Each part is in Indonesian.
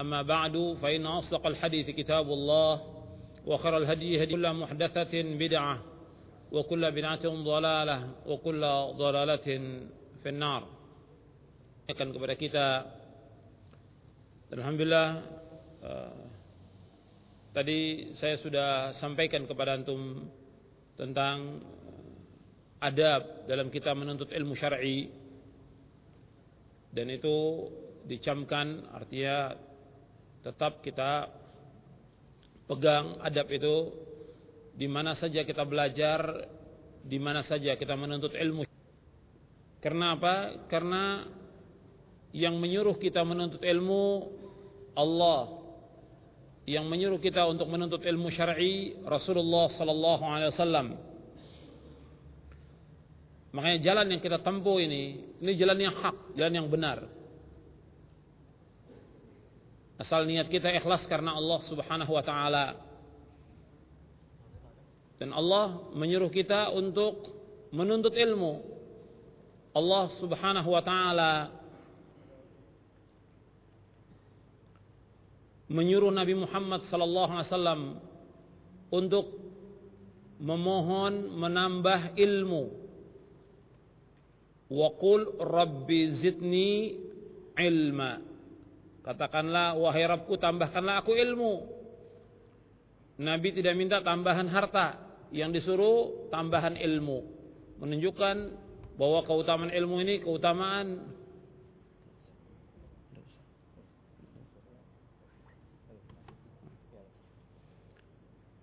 أما بعد فإن أصدق الحديث كتاب الله وخر الهدي هدي كل محدثة بدعة وكل بدعة ضلالة وكل ضلالة في النار akan kepada kita Alhamdulillah uh, tadi saya sudah sampaikan kepada antum tentang adab dalam kita menuntut ilmu syar'i dan itu dicamkan artinya tetap kita pegang adab itu di mana saja kita belajar, di mana saja kita menuntut ilmu. Karena apa? Karena yang menyuruh kita menuntut ilmu Allah. Yang menyuruh kita untuk menuntut ilmu syar'i Rasulullah sallallahu alaihi wasallam. Makanya jalan yang kita tempuh ini, ini jalan yang hak, jalan yang benar. Asal niat kita ikhlas karena Allah Subhanahu wa taala. Dan Allah menyuruh kita untuk menuntut ilmu. Allah Subhanahu wa taala menyuruh Nabi Muhammad sallallahu alaihi wasallam untuk memohon menambah ilmu. Wa qul rabbi zidni ilma. Katakanlah wahai Rabbku tambahkanlah aku ilmu. Nabi tidak minta tambahan harta, yang disuruh tambahan ilmu. Menunjukkan bahwa keutamaan ilmu ini keutamaan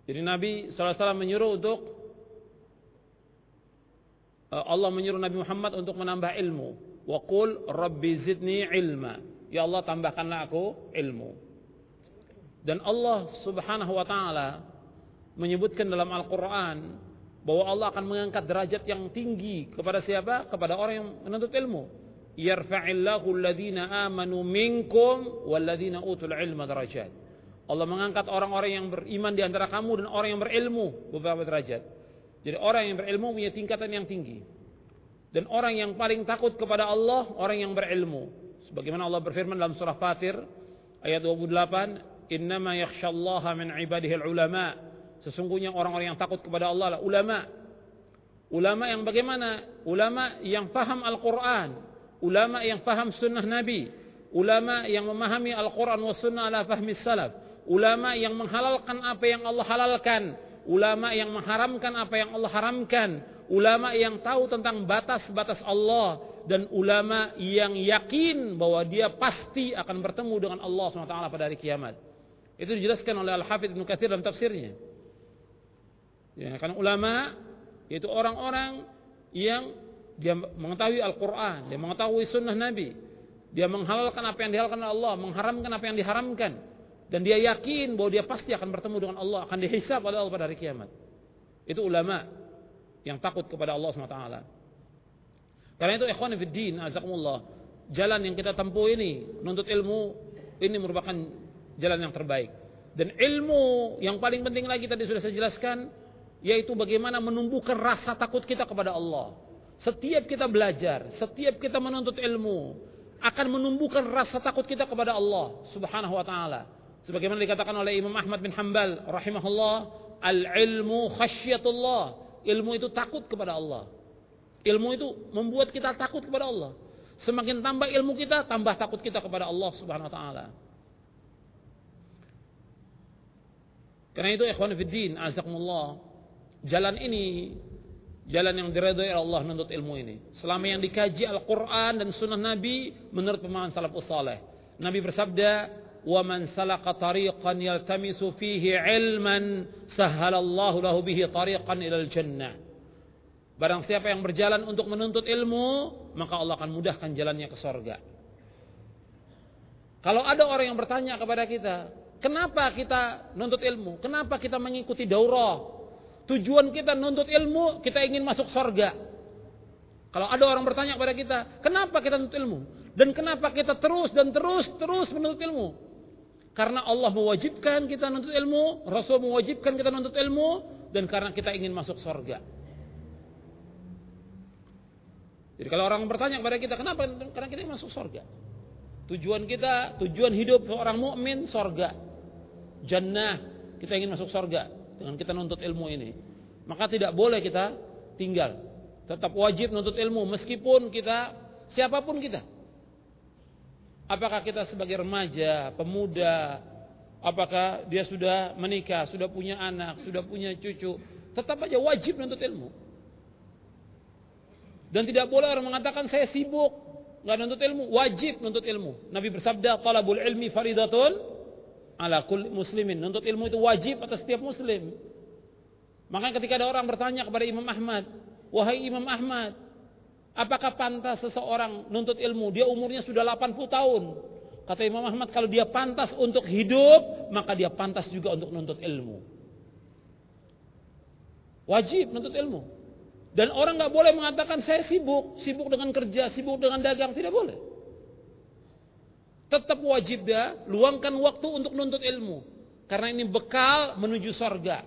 Jadi Nabi SAW menyuruh untuk eh, Allah menyuruh Nabi Muhammad untuk menambah ilmu. Wa qul rabbi zidni ilma. Ya Allah tambahkanlah aku ilmu. Dan Allah subhanahu wa ta'ala menyebutkan dalam Al-Quran bahwa Allah akan mengangkat derajat yang tinggi kepada siapa? Kepada orang yang menuntut ilmu. Yarfa'illahu alladhina amanu minkum walladhina utul ilma derajat. Allah mengangkat orang-orang yang beriman di antara kamu dan orang yang berilmu beberapa derajat. Jadi orang yang berilmu punya tingkatan yang tinggi. Dan orang yang paling takut kepada Allah, orang yang berilmu. Sebagaimana Allah berfirman dalam surah Fatir ayat 28, "Innama yakhsyallaha min ibadihi ulama." Sesungguhnya orang-orang yang takut kepada Allah adalah ulama. Ulama yang bagaimana? Ulama yang faham Al-Qur'an, ulama yang faham sunnah Nabi, ulama yang memahami Al-Qur'an wa sunnah ala fahmi salaf, ulama yang menghalalkan apa yang Allah halalkan, ulama yang mengharamkan apa yang Allah haramkan, ulama yang tahu tentang batas-batas Allah dan ulama yang yakin bahwa dia pasti akan bertemu dengan Allah SWT pada hari kiamat. Itu dijelaskan oleh Al-Hafidh Ibn Kathir dalam tafsirnya. Ya, karena ulama yaitu orang-orang yang dia mengetahui Al-Quran, dia mengetahui sunnah Nabi, dia menghalalkan apa yang dihalalkan oleh Allah, mengharamkan apa yang diharamkan, dan dia yakin bahwa dia pasti akan bertemu dengan Allah, akan dihisab oleh Allah pada hari kiamat. Itu ulama yang takut kepada Allah SWT. Karena itu ikhwan fiddin, azakumullah, jalan yang kita tempuh ini, menuntut ilmu, ini merupakan jalan yang terbaik. Dan ilmu yang paling penting lagi tadi sudah saya jelaskan, yaitu bagaimana menumbuhkan rasa takut kita kepada Allah. Setiap kita belajar, setiap kita menuntut ilmu, akan menumbuhkan rasa takut kita kepada Allah subhanahu wa ta'ala. Sebagaimana dikatakan oleh Imam Ahmad bin Hanbal rahimahullah, al-ilmu khasyatullah. Ilmu itu takut kepada Allah. Ilmu itu membuat kita takut kepada Allah. Semakin tambah ilmu kita, tambah takut kita kepada Allah Subhanahu wa taala. Karena itu ikhwan fiddin, azakumullah. Jalan ini jalan yang diridhoi Allah menuntut ilmu ini. Selama yang dikaji Al-Qur'an dan sunnah Nabi menurut pemahaman salafus saleh. Nabi bersabda, "Wa man salaka tariqan yaltamisu fihi ilman, sahhalallahu lahu bihi tariqan ilal jannah." Barang siapa yang berjalan untuk menuntut ilmu, maka Allah akan mudahkan jalannya ke sorga. Kalau ada orang yang bertanya kepada kita, Kenapa kita nuntut ilmu? Kenapa kita mengikuti daurah? Tujuan kita nuntut ilmu, kita ingin masuk surga. Kalau ada orang bertanya kepada kita, kenapa kita nuntut ilmu? Dan kenapa kita terus dan terus terus menuntut ilmu? Karena Allah mewajibkan kita nuntut ilmu, Rasul mewajibkan kita nuntut ilmu, dan karena kita ingin masuk surga. Jadi kalau orang bertanya kepada kita, kenapa? Karena kita masuk surga. Tujuan kita, tujuan hidup seorang mukmin surga jannah, kita ingin masuk surga dengan kita nuntut ilmu ini. Maka tidak boleh kita tinggal. Tetap wajib nuntut ilmu meskipun kita siapa pun kita. Apakah kita sebagai remaja, pemuda, apakah dia sudah menikah, sudah punya anak, sudah punya cucu, tetap aja wajib nuntut ilmu. Dan tidak boleh orang mengatakan saya sibuk, nggak nuntut ilmu, wajib nuntut ilmu. Nabi bersabda, "Talabul ilmi faridatun ala kulli muslimin. Nuntut ilmu itu wajib atas setiap muslim. Makanya ketika ada orang bertanya kepada Imam Ahmad, "Wahai Imam Ahmad, apakah pantas seseorang nuntut ilmu? Dia umurnya sudah 80 tahun." Kata Imam Ahmad, kalau dia pantas untuk hidup, maka dia pantas juga untuk nuntut ilmu. Wajib nuntut ilmu. Dan orang nggak boleh mengatakan saya sibuk, sibuk dengan kerja, sibuk dengan dagang, tidak boleh tetap wajib dia luangkan waktu untuk nuntut ilmu. Karena ini bekal menuju sorga.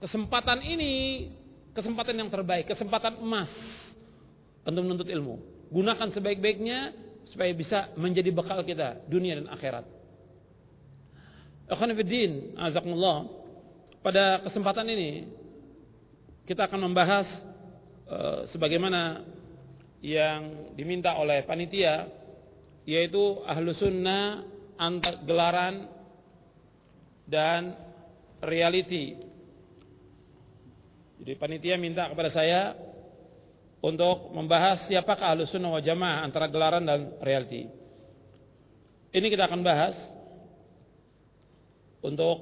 Kesempatan ini, kesempatan yang terbaik, kesempatan emas untuk menuntut ilmu. Gunakan sebaik-baiknya supaya bisa menjadi bekal kita dunia dan akhirat. Azakumullah. Pada kesempatan ini kita akan membahas uh, sebagaimana yang diminta oleh panitia yaitu ahlu sunnah antar gelaran dan reality. Jadi panitia minta kepada saya untuk membahas siapakah ahlu sunnah wal jamaah antara gelaran dan reality. Ini kita akan bahas untuk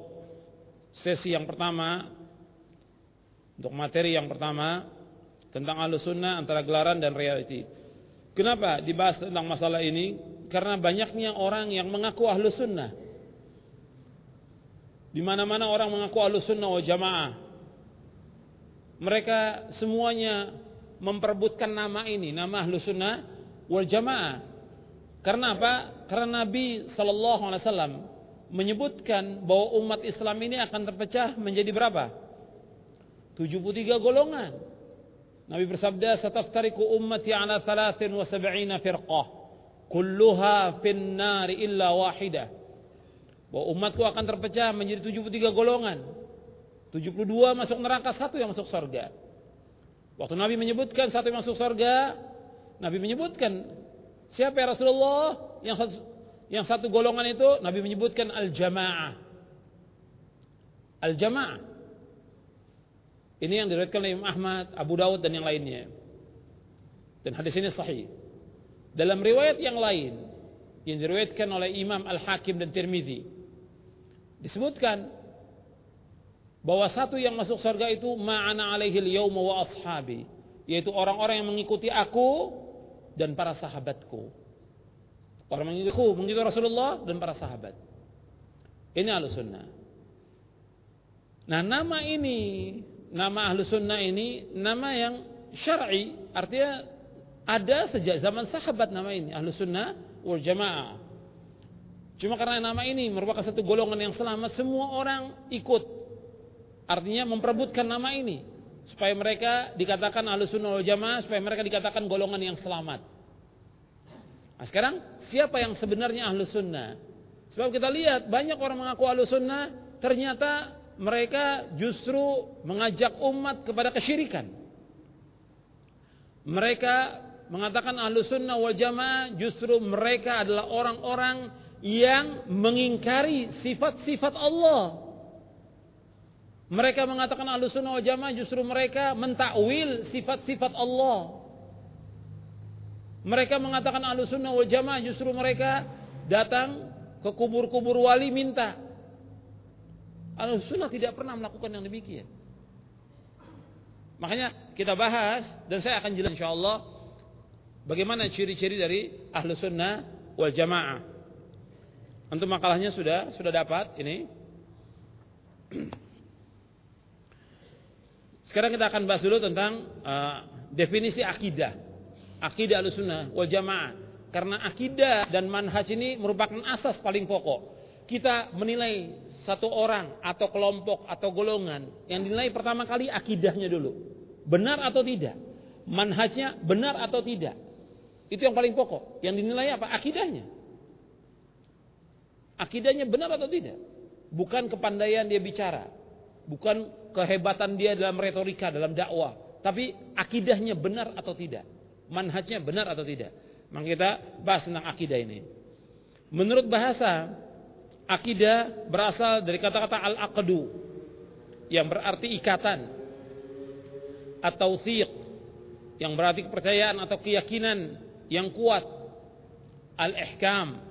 sesi yang pertama, untuk materi yang pertama tentang ahlu sunnah antara gelaran dan reality. Kenapa dibahas tentang masalah ini? karena banyaknya orang yang mengaku ahlu sunnah. Di mana-mana orang mengaku ahlu sunnah wa jamaah. Mereka semuanya memperebutkan nama ini, nama ahlu sunnah wal jamaah. Karena apa? Karena Nabi Sallallahu Alaihi Wasallam menyebutkan bahwa umat Islam ini akan terpecah menjadi berapa? 73 golongan. Nabi bersabda, "Sataftariku ummati ala 73 firqah." kulluha finnari illa wahidah. Bahwa umatku akan terpecah menjadi 73 golongan. 72 masuk neraka, satu yang masuk surga. Waktu Nabi menyebutkan satu yang masuk surga, Nabi menyebutkan siapa ya Rasulullah yang satu, yang satu golongan itu Nabi menyebutkan al-jamaah. Al-jamaah. Ini yang diriwayatkan oleh Imam Ahmad, Abu Daud dan yang lainnya. Dan hadis ini sahih. Dalam riwayat yang lain yang diriwayatkan oleh Imam Al-Hakim dan Tirmidzi disebutkan bahwa satu yang masuk surga itu ma'ana alaihi al-yauma wa ashabi yaitu orang-orang yang mengikuti aku dan para sahabatku. Orang mengikuti aku, mengikuti Rasulullah dan para sahabat. Ini ahlu sunnah. Nah nama ini, nama ahlu sunnah ini nama yang syar'i, artinya ada sejak zaman sahabat nama ini, ahlu sunnah wal jamaah. Cuma karena nama ini merupakan satu golongan yang selamat, semua orang ikut. Artinya memperebutkan nama ini. Supaya mereka dikatakan ahlu sunnah wal jamaah, supaya mereka dikatakan golongan yang selamat. Nah sekarang, siapa yang sebenarnya ahlu sunnah? Sebab kita lihat, banyak orang mengaku ahlu sunnah, ternyata mereka justru mengajak umat kepada kesyirikan. Mereka mengatakan ahlu sunnah wal jamaah justru mereka adalah orang-orang yang mengingkari sifat-sifat Allah. Mereka mengatakan ahlu sunnah wal jamaah justru mereka mentakwil sifat-sifat Allah. Mereka mengatakan ahlu sunnah wal jamaah justru mereka datang ke kubur-kubur wali minta. Ahlu sunnah tidak pernah melakukan yang demikian. Makanya kita bahas dan saya akan jelaskan insyaallah bagaimana ciri-ciri dari ahlu sunnah wal jamaah. Untuk makalahnya sudah sudah dapat ini. Sekarang kita akan bahas dulu tentang uh, definisi akidah. Akidah ahlu sunnah wal jamaah. Karena akidah dan manhaj ini merupakan asas paling pokok. Kita menilai satu orang atau kelompok atau golongan yang dinilai pertama kali akidahnya dulu. Benar atau tidak? Manhajnya benar atau tidak? Itu yang paling pokok. Yang dinilai apa? Akidahnya. Akidahnya benar atau tidak? Bukan kepandaian dia bicara. Bukan kehebatan dia dalam retorika, dalam dakwah. Tapi akidahnya benar atau tidak? Manhajnya benar atau tidak? Maka kita bahas tentang akidah ini. Menurut bahasa Akidah berasal dari kata-kata al-aqdu yang berarti ikatan atau thiq yang berarti kepercayaan atau keyakinan yang kuat. Al-ihkam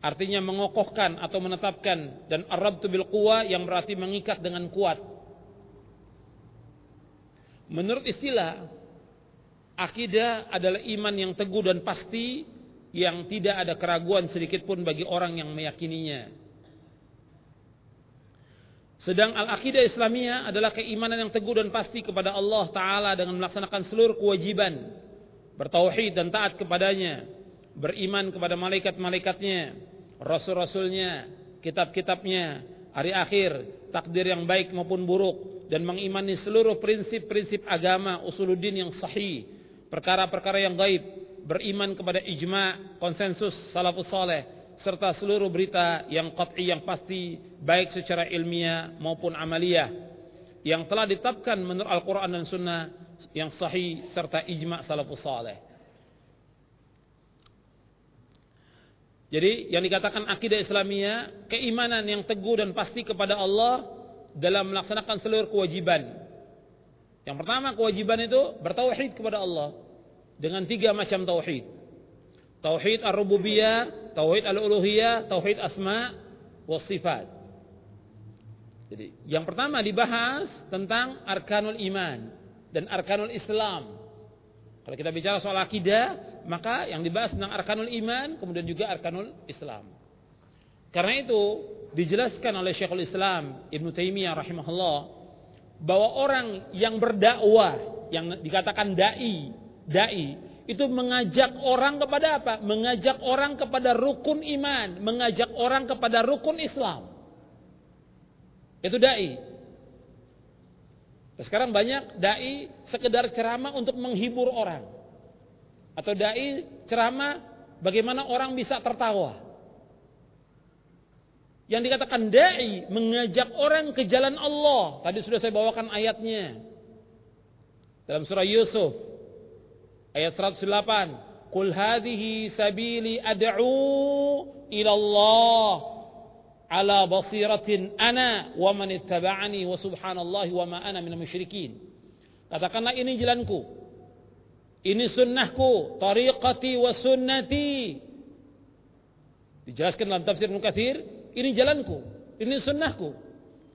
artinya mengokohkan atau menetapkan dan arabtu bil quwa yang berarti mengikat dengan kuat. Menurut istilah akidah adalah iman yang teguh dan pasti yang tidak ada keraguan sedikit pun bagi orang yang meyakininya. Sedang al-aqidah Islamiyah adalah keimanan yang teguh dan pasti kepada Allah Ta'ala dengan melaksanakan seluruh kewajiban. Bertauhid dan taat kepadanya. Beriman kepada malaikat-malaikatnya. Rasul-rasulnya. Kitab-kitabnya. Hari akhir. Takdir yang baik maupun buruk. Dan mengimani seluruh prinsip-prinsip agama. Usuluddin yang sahih. Perkara-perkara yang gaib beriman kepada ijma, konsensus salafus saleh serta seluruh berita yang qat'i yang pasti baik secara ilmiah maupun amaliyah yang telah ditetapkan menurut Al-Qur'an dan Sunnah yang sahih serta ijma salafus saleh. Jadi yang dikatakan akidah Islamiyah keimanan yang teguh dan pasti kepada Allah dalam melaksanakan seluruh kewajiban. Yang pertama kewajiban itu bertauhid kepada Allah dengan tiga macam tauhid. Tauhid ar-rububiyah, tauhid al-uluhiyah, tauhid asma wa sifat. Jadi, yang pertama dibahas tentang arkanul iman dan arkanul Islam. Kalau kita bicara soal akidah, maka yang dibahas tentang arkanul iman, kemudian juga arkanul Islam. Karena itu dijelaskan oleh Syekhul Islam Ibn Taimiyah rahimahullah bahwa orang yang berdakwah yang dikatakan dai dai itu mengajak orang kepada apa? Mengajak orang kepada rukun iman, mengajak orang kepada rukun Islam. Itu dai. Sekarang banyak dai sekedar ceramah untuk menghibur orang. Atau dai ceramah bagaimana orang bisa tertawa. Yang dikatakan dai mengajak orang ke jalan Allah. Tadi sudah saya bawakan ayatnya. Dalam surah Yusuf ayat 108 Qul hadhihi sabili ad'u ila Allah ala basiratin ana wa man ittaba'ani wa subhanallahi wa ma ana minal musyrikin. Katakanlah ini jalanku. Ini sunnahku. Tariqati wa sunnati. Dijelaskan dalam tafsir Ibnu ini jalanku. Ini sunnahku.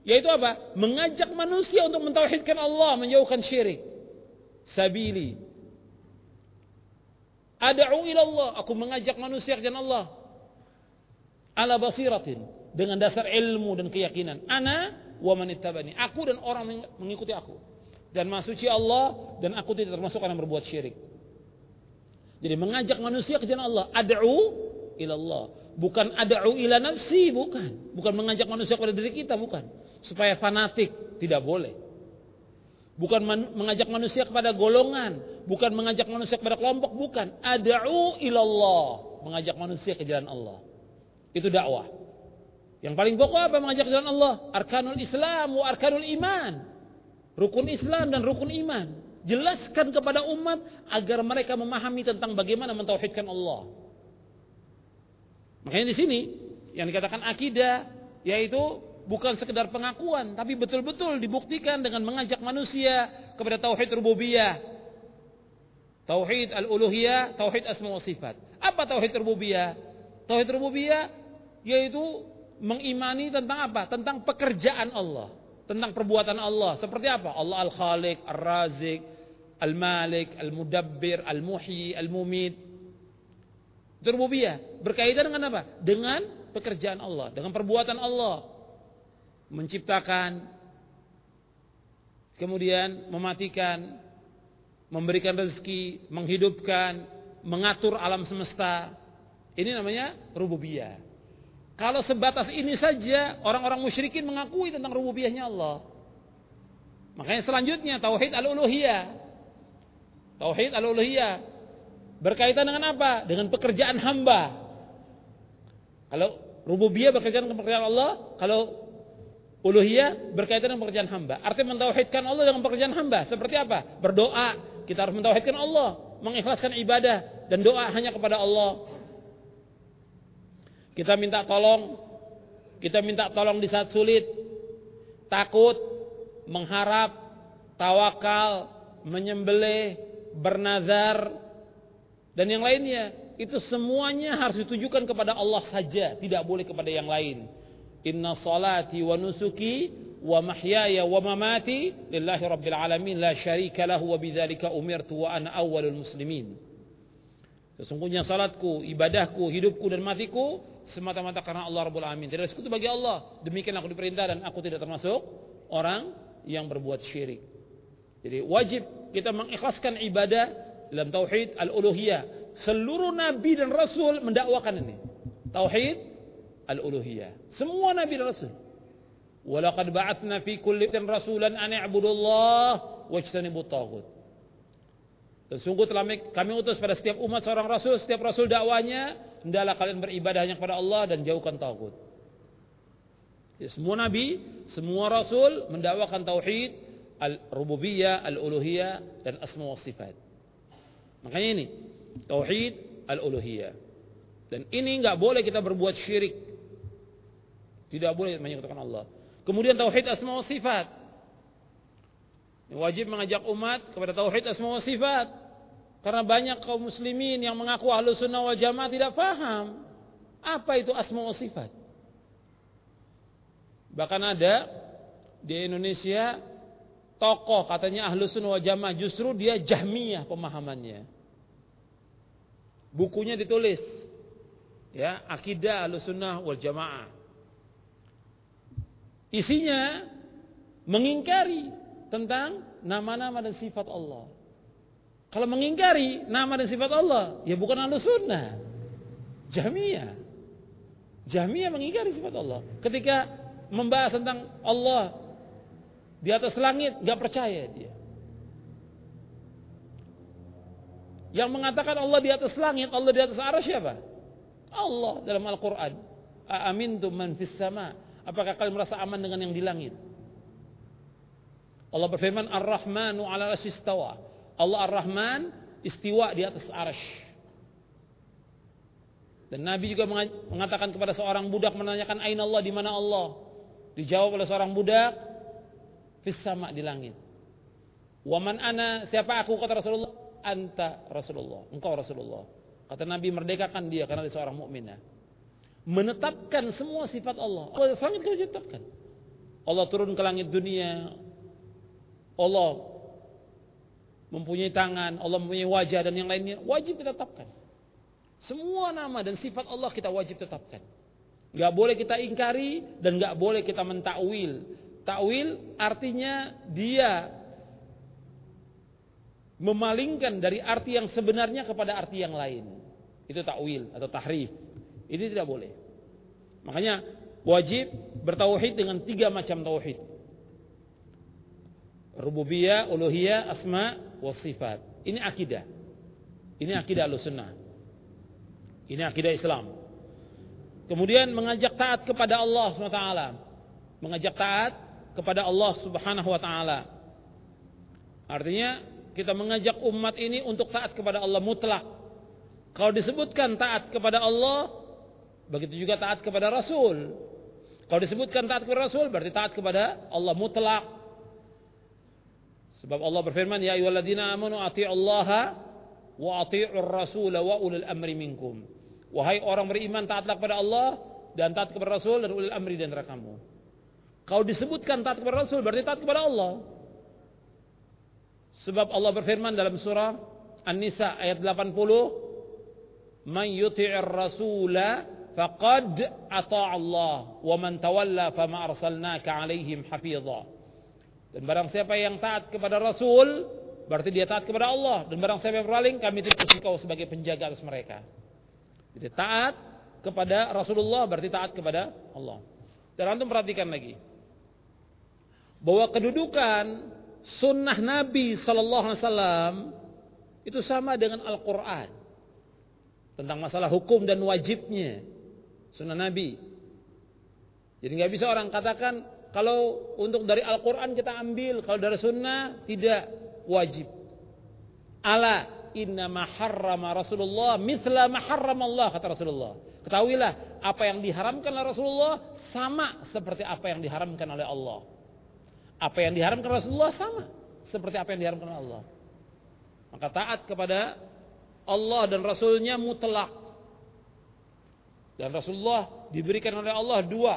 Yaitu apa? Mengajak manusia untuk mentauhidkan Allah menjauhkan syirik. Sabili Ad'u ila Allah, aku mengajak manusia ke Allah. Ala basiratin, dengan dasar ilmu dan keyakinan. Ana wa man ittabani. Aku dan orang mengikuti aku. Dan masuci Allah dan aku tidak termasuk orang yang berbuat syirik. Jadi mengajak manusia ke jalan Allah. Ad'u ila Allah. Bukan ad'u ila nafsi, bukan. Bukan mengajak manusia kepada diri kita, bukan. Supaya fanatik, tidak boleh. Bukan mengajak manusia kepada golongan, bukan mengajak manusia kepada kelompok, bukan. Ad'u ilallah, mengajak manusia ke jalan Allah. Itu dakwah. Yang paling pokok apa mengajak jalan Allah? Arkanul Islam wa arkanul iman. Rukun Islam dan rukun iman. Jelaskan kepada umat agar mereka memahami tentang bagaimana mentauhidkan Allah. Makanya di sini yang dikatakan akidah yaitu bukan sekedar pengakuan tapi betul-betul dibuktikan dengan mengajak manusia kepada tauhid rububiyah. Tauhid al-uluhiyah, tauhid asma wa sifat. Apa tauhid rububiyah? Tauhid rububiyah yaitu mengimani tentang apa? Tentang pekerjaan Allah, tentang perbuatan Allah. Seperti apa? Allah Al-Khaliq, Ar-Razik, Al-Malik, Al-Mudabbir, Al-Muhyi, Al-Mumit. Rububiyah. Berkaitan dengan apa? Dengan pekerjaan Allah, dengan perbuatan Allah. Menciptakan, kemudian mematikan, memberikan rezeki, menghidupkan, mengatur alam semesta. Ini namanya rububiyah. Kalau sebatas ini saja orang-orang musyrikin mengakui tentang rububiyahnya Allah. Makanya selanjutnya tauhid al-uluhiyah. Tauhid al-uluhiyah berkaitan dengan apa? Dengan pekerjaan hamba. Kalau rububiyah berkaitan dengan pekerjaan Allah, kalau uluhiyah berkaitan dengan pekerjaan hamba. Artinya mentauhidkan Allah dengan pekerjaan hamba. Seperti apa? Berdoa, kita harus mentauhidkan Allah, mengikhlaskan ibadah dan doa hanya kepada Allah. Kita minta tolong, kita minta tolong di saat sulit, takut, mengharap, tawakal, menyembelih, bernazar dan yang lainnya itu semuanya harus ditujukan kepada Allah saja, tidak boleh kepada yang lain. Inna salati wa nusuki wa mahyaya wa mamati lillahi rabbil alamin la syarika lahu wa bidzalika umirtu wa ana awwalul muslimin. Sesungguhnya salatku, ibadahku, hidupku dan matiku semata-mata karena Allah Rabbul Alamin. Tidak sekutu bagi Allah. Demikian aku diperintah dan aku tidak termasuk orang yang berbuat syirik. Jadi wajib kita mengikhlaskan ibadah dalam tauhid al-uluhiyah. Seluruh nabi dan rasul mendakwakan ini. Tauhid al-uluhiyah. Semua nabi dan rasul. Walaqad ba'atsna fi kulli rasulan an i'budullah wajtanibut taghut. Sungguh telah kami utus pada setiap umat seorang rasul, setiap rasul dakwanya, hendaklah kalian beribadah hanya kepada Allah dan jauhkan tagut. Ya, semua nabi, semua rasul mendakwakan tauhid al-rububiyah, al-uluhiyah dan asma wa sifat. Makanya ini tauhid al-uluhiyah. Dan ini nggak boleh kita berbuat syirik. Tidak boleh menyekutukan Allah. Kemudian tauhid asma wa sifat. Wajib mengajak umat kepada tauhid asma wa sifat. Karena banyak kaum muslimin yang mengaku ahlu sunnah wal jamaah tidak paham. Apa itu asma wa sifat. Bahkan ada di Indonesia tokoh katanya ahlu sunnah wal jamaah justru dia jahmiyah pemahamannya. Bukunya ditulis ya akidah ahlu sunnah wal jamaah. Isinya mengingkari tentang nama-nama dan sifat Allah. Kalau mengingkari nama dan sifat Allah, ya bukan ahlu sunnah. Jahmiyah. Jahmiyah mengingkari sifat Allah. Ketika membahas tentang Allah di atas langit gak percaya dia. Yang mengatakan Allah di atas langit, Allah di atas arah siapa? Allah dalam Al-Quran. Aamintum man fis sama. Apakah kalian merasa aman dengan yang di langit? Allah berfirman Ar-Rahmanu ala istawa. Allah Ar-Rahman istiwa di atas arash. Dan Nabi juga mengatakan kepada seorang budak menanyakan aina Allah di mana Allah. Dijawab oleh seorang budak, fis sama di langit. Waman ana siapa aku kata Rasulullah? Anta Rasulullah. Engkau Rasulullah. Kata Nabi merdekakan dia karena dia seorang mukminah. Menetapkan semua sifat Allah. Allah sangat kita tetapkan. Allah turun ke langit dunia. Allah mempunyai tangan, Allah mempunyai wajah dan yang lainnya wajib kita tetapkan. Semua nama dan sifat Allah kita wajib tetapkan. Gak boleh kita ingkari dan gak boleh kita mentakwil. Takwil artinya dia memalingkan dari arti yang sebenarnya kepada arti yang lain. Itu takwil atau tahrif. Ini tidak boleh. Makanya wajib bertauhid dengan tiga macam tauhid. Rububiyah, uluhiyah, asma, wa sifat. Ini akidah. Ini akidah sunnah. Ini akidah Islam. Kemudian mengajak taat kepada Allah SWT. Mengajak taat kepada Allah Subhanahu wa taala. Artinya kita mengajak umat ini untuk taat kepada Allah mutlak. Kalau disebutkan taat kepada Allah, begitu juga taat kepada Rasul. Kalau disebutkan taat kepada Rasul, berarti taat kepada Allah mutlak. Sebab Allah berfirman, Ya ayyuhalladzina amanu ati'ullaha wa ati'ur rasula wa ulul amri minkum. Wahai orang beriman, taatlah kepada Allah dan taat kepada Rasul dan ulul amri dan kamu. Kalau disebutkan taat kepada Rasul, berarti taat kepada Allah. Sebab Allah berfirman dalam surah An-Nisa ayat 80, "Man yuti'ir rasula faqad Allah wa man tawalla fama arsalnaka 'alaihim hafidha." Dan barang siapa yang taat kepada Rasul, berarti dia taat kepada Allah. Dan barang siapa yang berpaling, kami tutup engkau sebagai penjaga atas mereka. Jadi taat kepada Rasulullah berarti taat kepada Allah. Dan antum perhatikan lagi. Bahwa kedudukan sunnah Nabi Sallallahu Alaihi Wasallam itu sama dengan Al-Quran tentang masalah hukum dan wajibnya sunnah Nabi. Jadi nggak bisa orang katakan kalau untuk dari Al-Quran kita ambil, kalau dari sunnah tidak wajib. Ala inna maharrama Rasulullah mithla Allah kata Rasulullah. Ketahuilah apa yang diharamkan oleh Rasulullah sama seperti apa yang diharamkan oleh Allah. Apa yang diharamkan Rasulullah sama seperti apa yang diharamkan Allah. Maka taat kepada Allah dan Rasulnya mutlak. Dan Rasulullah diberikan oleh Allah dua.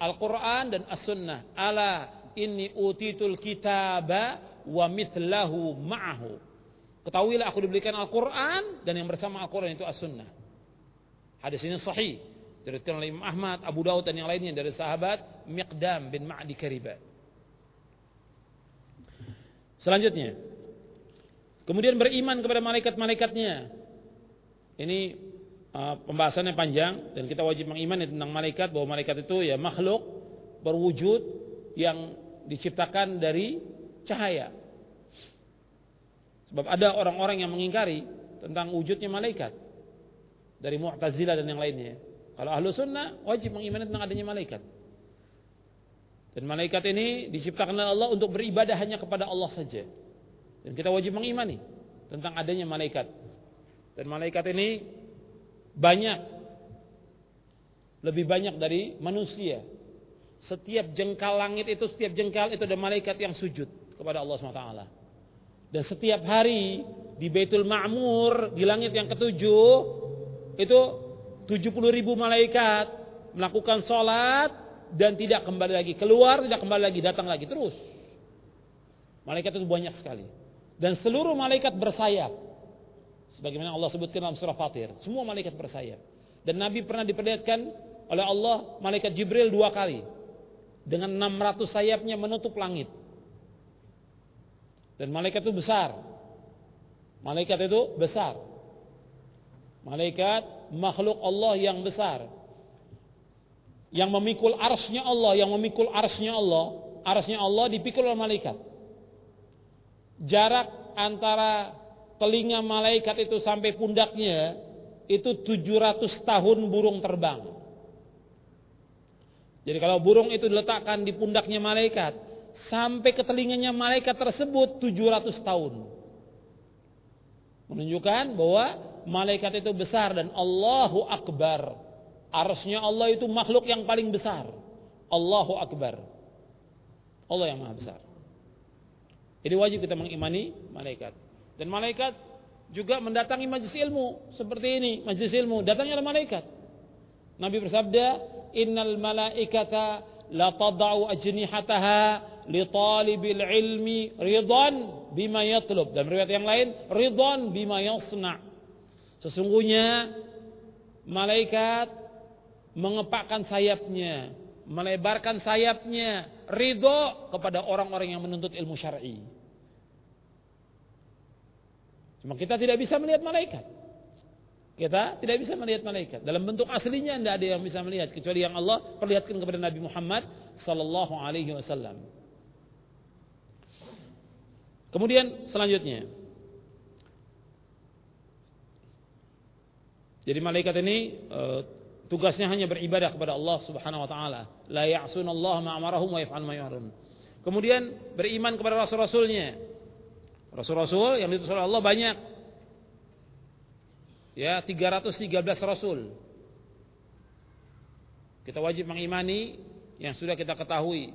Al-Quran dan As-Sunnah. Ala inni utitul kitaba wa mithlahu ma'ahu. Ketahuilah aku diberikan Al-Quran dan yang bersama Al-Quran itu As-Sunnah. Hadis ini sahih. Diriwayatkan oleh Imam Ahmad, Abu Daud dan yang lainnya dari sahabat Miqdam bin Ma'di Karibah. Selanjutnya, kemudian beriman kepada malaikat-malaikatnya. Ini uh, pembahasannya panjang dan kita wajib mengimani tentang malaikat bahwa malaikat itu ya makhluk berwujud yang diciptakan dari cahaya. Sebab ada orang-orang yang mengingkari tentang wujudnya malaikat dari Mu'tazilah dan yang lainnya. Kalau ahlu sunnah wajib mengimani tentang adanya malaikat. Dan malaikat ini diciptakan oleh Allah untuk beribadah hanya kepada Allah saja. Dan kita wajib mengimani tentang adanya malaikat. Dan malaikat ini banyak lebih banyak dari manusia. Setiap jengkal langit itu, setiap jengkal itu ada malaikat yang sujud kepada Allah SWT. Dan setiap hari di Baitul Ma'mur, di langit yang ketujuh, itu 70 ribu malaikat melakukan sholat dan tidak kembali lagi. Keluar, tidak kembali lagi, datang lagi terus. Malaikat itu banyak sekali. Dan seluruh malaikat bersayap. Sebagaimana Allah sebutkan dalam surah Fatir. Semua malaikat bersayap. Dan Nabi pernah diperlihatkan oleh Allah malaikat Jibril dua kali. Dengan 600 sayapnya menutup langit. Dan malaikat itu besar. Malaikat itu besar. Malaikat makhluk Allah yang besar yang memikul arsnya Allah, yang memikul arsnya Allah, arsnya Allah dipikul oleh malaikat. Jarak antara telinga malaikat itu sampai pundaknya itu 700 tahun burung terbang. Jadi kalau burung itu diletakkan di pundaknya malaikat, sampai ke telinganya malaikat tersebut 700 tahun. Menunjukkan bahwa malaikat itu besar dan Allahu Akbar. Arsnya Allah itu makhluk yang paling besar. Allahu Akbar. Allah yang maha besar. Jadi wajib kita mengimani malaikat. Dan malaikat juga mendatangi majlis ilmu. Seperti ini, majlis ilmu. Datangnya malaikat. Nabi bersabda, Innal malaikata la tada'u ajnihataha li talibil ilmi ridhan bima yatlub. Dan riwayat yang lain, ridhan bima yasna. Sesungguhnya malaikat mengepakkan sayapnya, melebarkan sayapnya, ridho kepada orang-orang yang menuntut ilmu syar'i. Cuma kita tidak bisa melihat malaikat. Kita tidak bisa melihat malaikat. Dalam bentuk aslinya tidak ada yang bisa melihat kecuali yang Allah perlihatkan kepada Nabi Muhammad sallallahu alaihi wasallam. Kemudian selanjutnya Jadi malaikat ini eh, Tugasnya hanya beribadah kepada Allah Subhanahu wa taala. La ya'sunallaha ma amarahum wa yaf'alun ma. Kemudian beriman kepada rasul-rasulnya. Rasul-rasul yang diutus oleh Allah banyak. Ya, 313 rasul. Kita wajib mengimani yang sudah kita ketahui